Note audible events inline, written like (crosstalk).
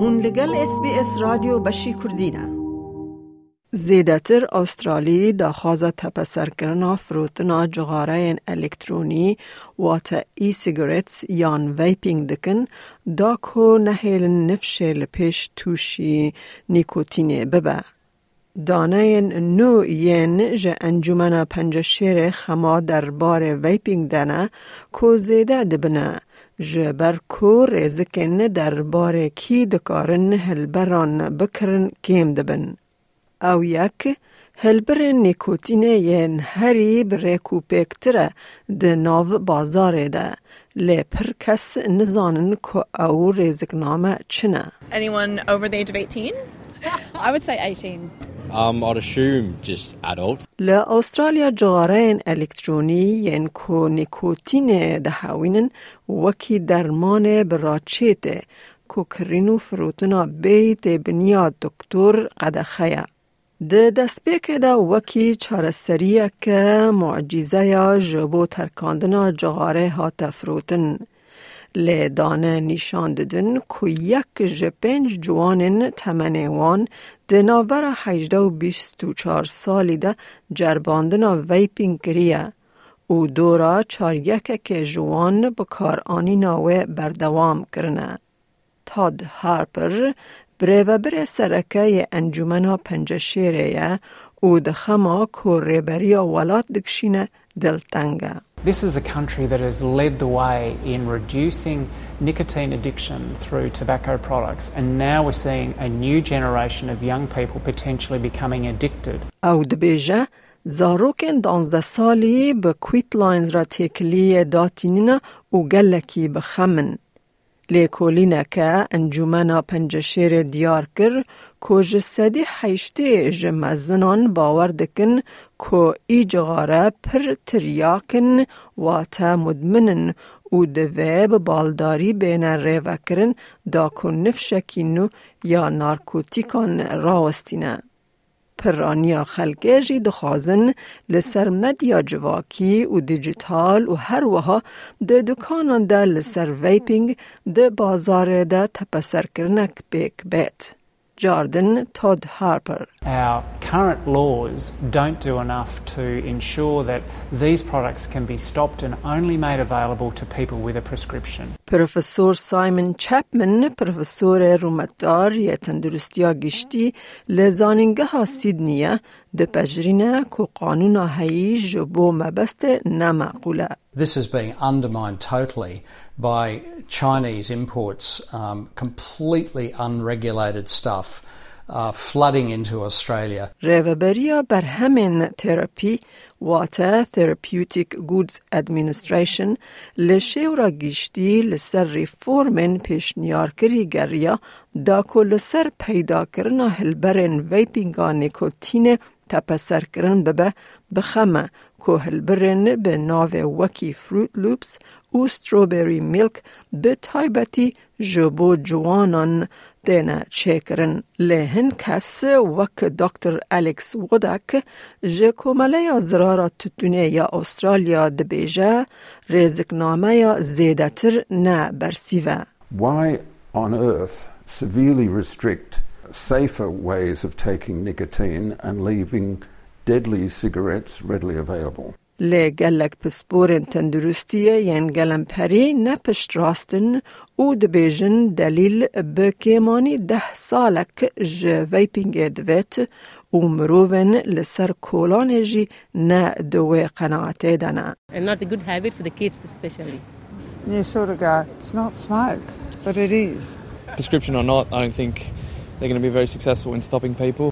هون لگل اس بی اس رادیو بشی کردینه زیدتر استرالی دا خوازه تپسر کرنا فروتنا جغاره الکترونی و تا ای سیگرتس یان ویپینگ دکن دا کو نهیل نفشه لپیش توشی نیکوتینه ببه. دانه نو ین جه انجومن پنجشیر خما در بار ویپینگ دنه کو زیده دبنه جه بر کو ریزکن در بار کی دکارن هلبران بکرن کیم دبن. او یک هلبر نیکوتینه ین هری بریکو پکتره ده ناو بازاره ده لی پر کس نزانن که او ریزکنامه چنه Anyone over the age of 18? (laughs) I would say 18. Um, I'd assume just adults. الکترونی ین کو نیکوتین ده هاوینن وکی درمان براچیته کو کرینو فروتنا بیت بنیا دکتر قدخیا. ده دستپیک ده وکی چارسریه که معجزه یا جبو ترکاندنا جغاره ها تفروتن. لی دانه نشان ددن که یک جپنج جوانن تمنیوان ده ناور هجده و بیست و چار سالی ده جرباندنا ویپینگ کریه. او دورا چار یک که جوان بکار آنی ناوه بردوام کرنه. تاد هارپر بریوه بره سرکه انجومنا پنجشیره او دخما که ریبری ولات دکشینه دلتنگه. This is a country that has led the way in reducing nicotine addiction through tobacco products, and now we're seeing a new generation of young people potentially becoming addicted. او دبیجه زاروکن دانزده سالی به کویت لاینز را تکلی داتینینا او گلکی بخمن. لیکولینه که انجومنا پنجشیر دیار کر که جسدی حیشتی جمزنان باور دکن که ای جغاره پر تریاکن و تا مدمنن او دوی به بالداری بین ریوه کرن دا که نفشکینو یا نارکوتیکان راوستینه. پرانیا خلقه جی دخوازن لسر مدیا جواکی و دیجیتال و هر وها ده دکانان ده لسر ویپینگ ده بازار ده تپسر کرنک بیک بیت. Jordan Todd Harper. Our current laws don't do enough to ensure that these products can be stopped and only made available to people with a prescription. پروفسور سایمن چپمن پروفسور رومتدار یا تندرستیا گشتی لزانینگه ها سیدنیه ده پجرینه که قانون هایی جبو مبست نمعقوله. This is being undermined totally by Chinese imports, um, completely unregulated stuff. Uh, flooding into Australia. ریوبریا بر همین تراپی واتا Therapeutic Goods Administration لشه را گشتی لسر ریفورمن پیشنیار کری گریا دا که لسر پیدا کرنا هلبرن ویپینگا نیکوتین تپسر کرن ببه بخمه که هلبرن به ناو وکی فروت لوپس و ستروبری میلک به تایبتی جبو جوانان. دینا چکرن لهن کس وک دکتر الکس وودک جه کومله یا تتونه یا استرالیا دبیجه ریزکنامه یا زیدتر نه برسیوه. Why on earth severely restrict safer ways of taking nicotine and leaving deadly cigarettes readily available? لی گلک پسپورن تندرستیه ین گلم پری نپشت راستن او دبیجن دلیل بکیمانی ده سالک جه ویپینگ دویت و مروون لسر کولان جی نه دوی قناعته دنه. and not a good habit for the kids especially. You sort of go, it's not smoke, but it is. Prescription or not, I don't think they're going to be very successful in stopping people.